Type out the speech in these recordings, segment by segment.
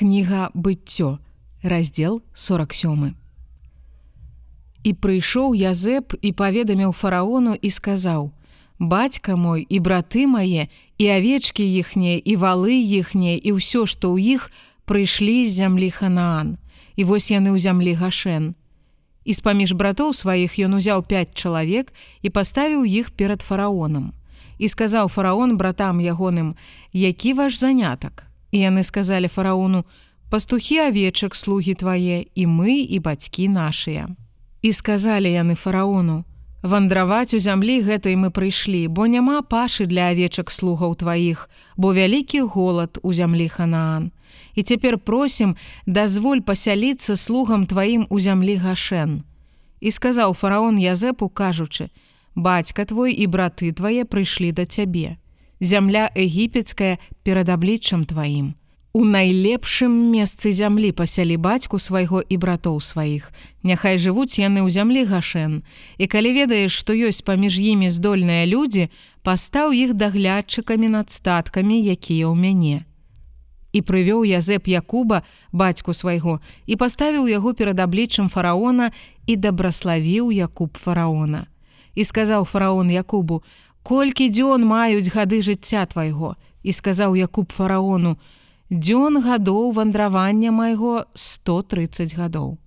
Кніга быццё, раздзел 47. І прыйшоў Язэп і паведаміў фараону і сказаў: « Бацька мой і браты мае, і авечкі іхнія, і валы іхнія, і ўсё, што ў іх прыйшлі з зямлі Ханаан. І вось яны ў зямлі гашэн. І з-паміж братоў сваіх ён узяў пяць чалавек і паставіў іх перад фараонам. І сказаў фараон братам ягоным: « Які ваш занятак? І яны сказалі фараону: « Пастухі авечак слугі твае і мы і бацькі нашыя. І сказалі яны фараону: « Вандраваць у зямлі гэтай мы прыйшлі, бо няма пашы для авечак слугаў тваіх, бо вялікі голад у зямлі Ханаан. І цяпер просім, дазволь пасяліцца слугам тваім у зямлі гашэн. І сказаў фараон Язэпу, кажучы: « Бацька твой і браты твае прыйшлі да цябе. Зямля егіпецкая перад абліччам тваім. У найлепшым месцы зямлі пасялі бацьку свайго і братоў сваіх. Няхай жывуць яны ў зямлі гашэн. І калі ведаеш, што ёсць паміж імі здольныя людзі, пастаў іх даглядчыкамі над статкамі, якія ў мяне і прывёў Язэп Якуба бацьку свайго і паставіў яго перад абліччам фараона і дабраславіў Якуб фараона. І сказаў фараон Якубу: « Колькі дзён маюць гады жыцця твайго і сказаў Якуб фараону: Дзён гадоў вандравання майго 130 гадоў.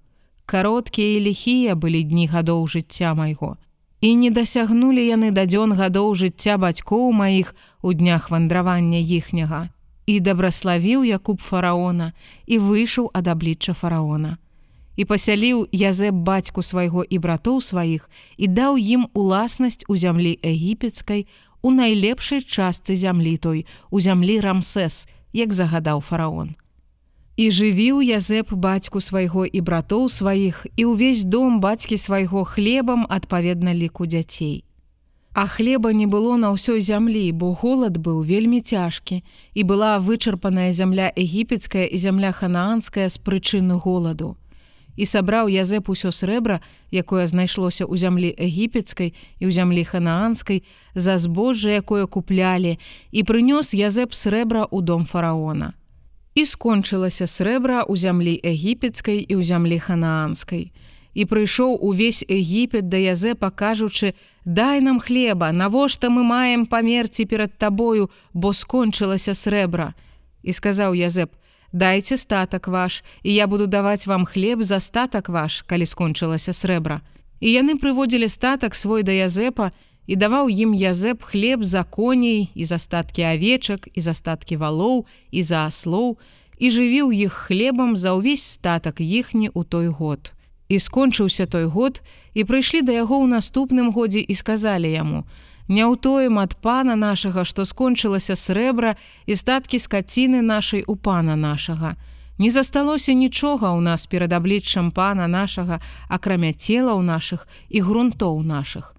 Кароткія і ліхія былі дні гадоў жыцця майго. І не дасягнулі яны да дзён гадоў жыцця бацькоў маіх у днях вандравання іхняга і дабраславіў Якуб фараона і выйшаў ад аблічча фараона. І пасяліў Язэб бацьку свайго і братоў сваіх і даў ім уласнасць у зямлі егіпецкай у найлепшай частцы зямлі той у зямлі рамсес, як загадаў фараон. І жывіў Язэп бацьку свайго і братоў сваіх і ўвесь дом бацькі свайго хлебам адпаведна ліку дзяцей. А хлеба не было на ўсёй зямлі, бо голад быў вельмі цяжкі і была вычарпаная зямля егіпецкая і зямля ханаанская з прычыны голаду. І сабраў Язэп усё срэбра, якое знайшлося ў зямлі егіпецкай і ў зямлі ханаанскай за збожжа, якое куплялі, і прынёс Язэп срэбра ў дом фараона. І скончылася срэбра ў зямлі егіпецкай і ў зямлі ханаанскай і прыйшоў увесь Егіпет да Язэпа кажучы: Дай нам хлеба, навошта мы маем памерці перад табою, бо скончылася срэбра. І сказаў Язэп: Дайце статак ваш, і я буду даваць вам хлеб за статак ваш, калі скончылася срэбра. І яны прыводзілі статак свой да Язэпа і даваў ім Язэп хлеб за коней і за статкі авечак і за статкі валоў і за аслоў, і жывіў іх хлебам за ўвесь статак іхні ў той год. І скончыўся той год і прыйшлі да яго ў наступным годзе і сказалі яму: « Не ўтоем ад пана нашага, што скончылася срэбра і статкі скаціны нашай у пана нашага. Не засталося нічога ў нас перад абліччам пана нашага, акрамя целаў нашых і грунтоў нашых.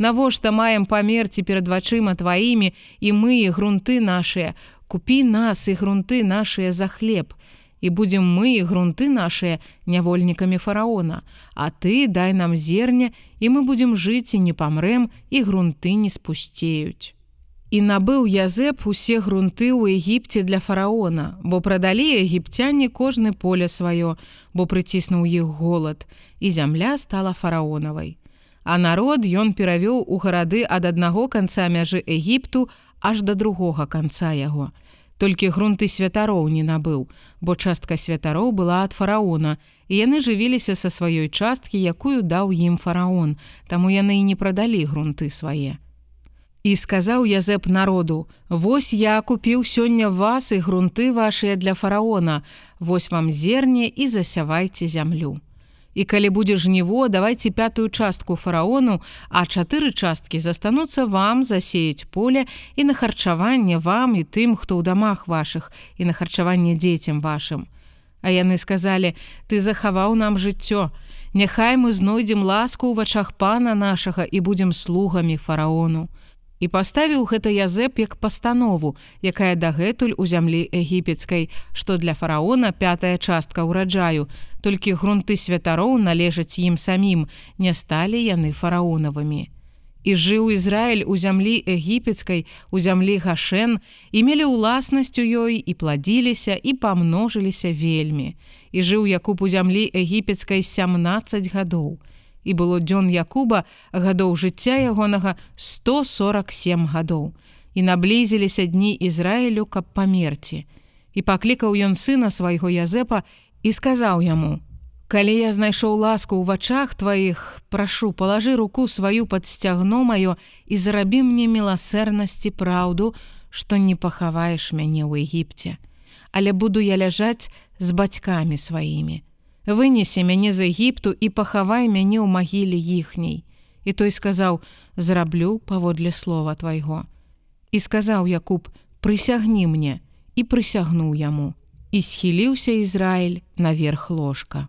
Навошта маем памерці перад вачыма тваімі і мы і грунты нашыя, купі нас і грунты нашыя за хлеб, і будзем мы і грунты нашыя нявольнікамі фараона, А ты дай нам зерня і мы будзем жыць і не памрэм і грунты не спусцеюць. І набыў Язэп усе грунты ў Егіпце для фараона, бо прадалі егіпцяне кожны поле сваё, бо прыціснуў іх голад, і зямля стала фараонавай. А народ ён перавёў у гарады ад аднаго канца мяжы Егіпту аж да другога канца яго толькі грунты святароў не набыў, бо частка святароў была ад фараона, і яны жывіліся са сваёй часткі, якую даў ім фараон, таму яны і не прадалі грунты свае. І сказаў Язэп народу: « Вось я купіў сёння вас і грунты вашыя для фараона, Вось вам зерне і засявайце зямлю. І калі будзе жніво, давайте пятую частку фараону, а чатыры часткі застануцца вам засеяць поле і на харчаванне вам і тым, хто ў дамах вашых і на харчаванне дзецям вашым. А яны сказалі: « Ты захаваў нам жыццё. Няхай мы знойдзем ласку ў вачах пана нашага і будзем слугамі фараону і паставіў гэта язэп як пастанову, якая дагэтуль у зямлі егіпецкай, што для фараона пятая частка ўраджаю, толькі грунты святароў належаць ім самім, не сталі яны фараонавымі. І жыў Ізраіль у зямлі егіпецкай, у зямлі гашэн, і мелі ўласнасць у ёй і пладзіліся і памножыліся вельмі. І жыў Якуб у зямлі егіпецкай 17 гадоў. І было дзён Якуба гадоў жыцця ягонага 147 гадоў. І наблізіліся дні Ізраілю, каб памерці. І паклікаў ён сына свайго Язэпа і сказаў яму: Калі я знайшоў ласку ў вачах тваіх, прашу, палажы руку сваю пад сцягно маё і зарабі мне міласэрнасці праўду, што не пахаваеш мяне ў Егіпце. Але буду я ляжаць з бацькамі сваімі. Вынесе мяне з Егіпту і пахавай мяне ў магіле іхняй. І той сказаў: « Зраблю паводле слова твайго. І сказаў Якуб: « Прысягні мне і прысягнуў яму. І схіліўся Ізраіль наверх ложка.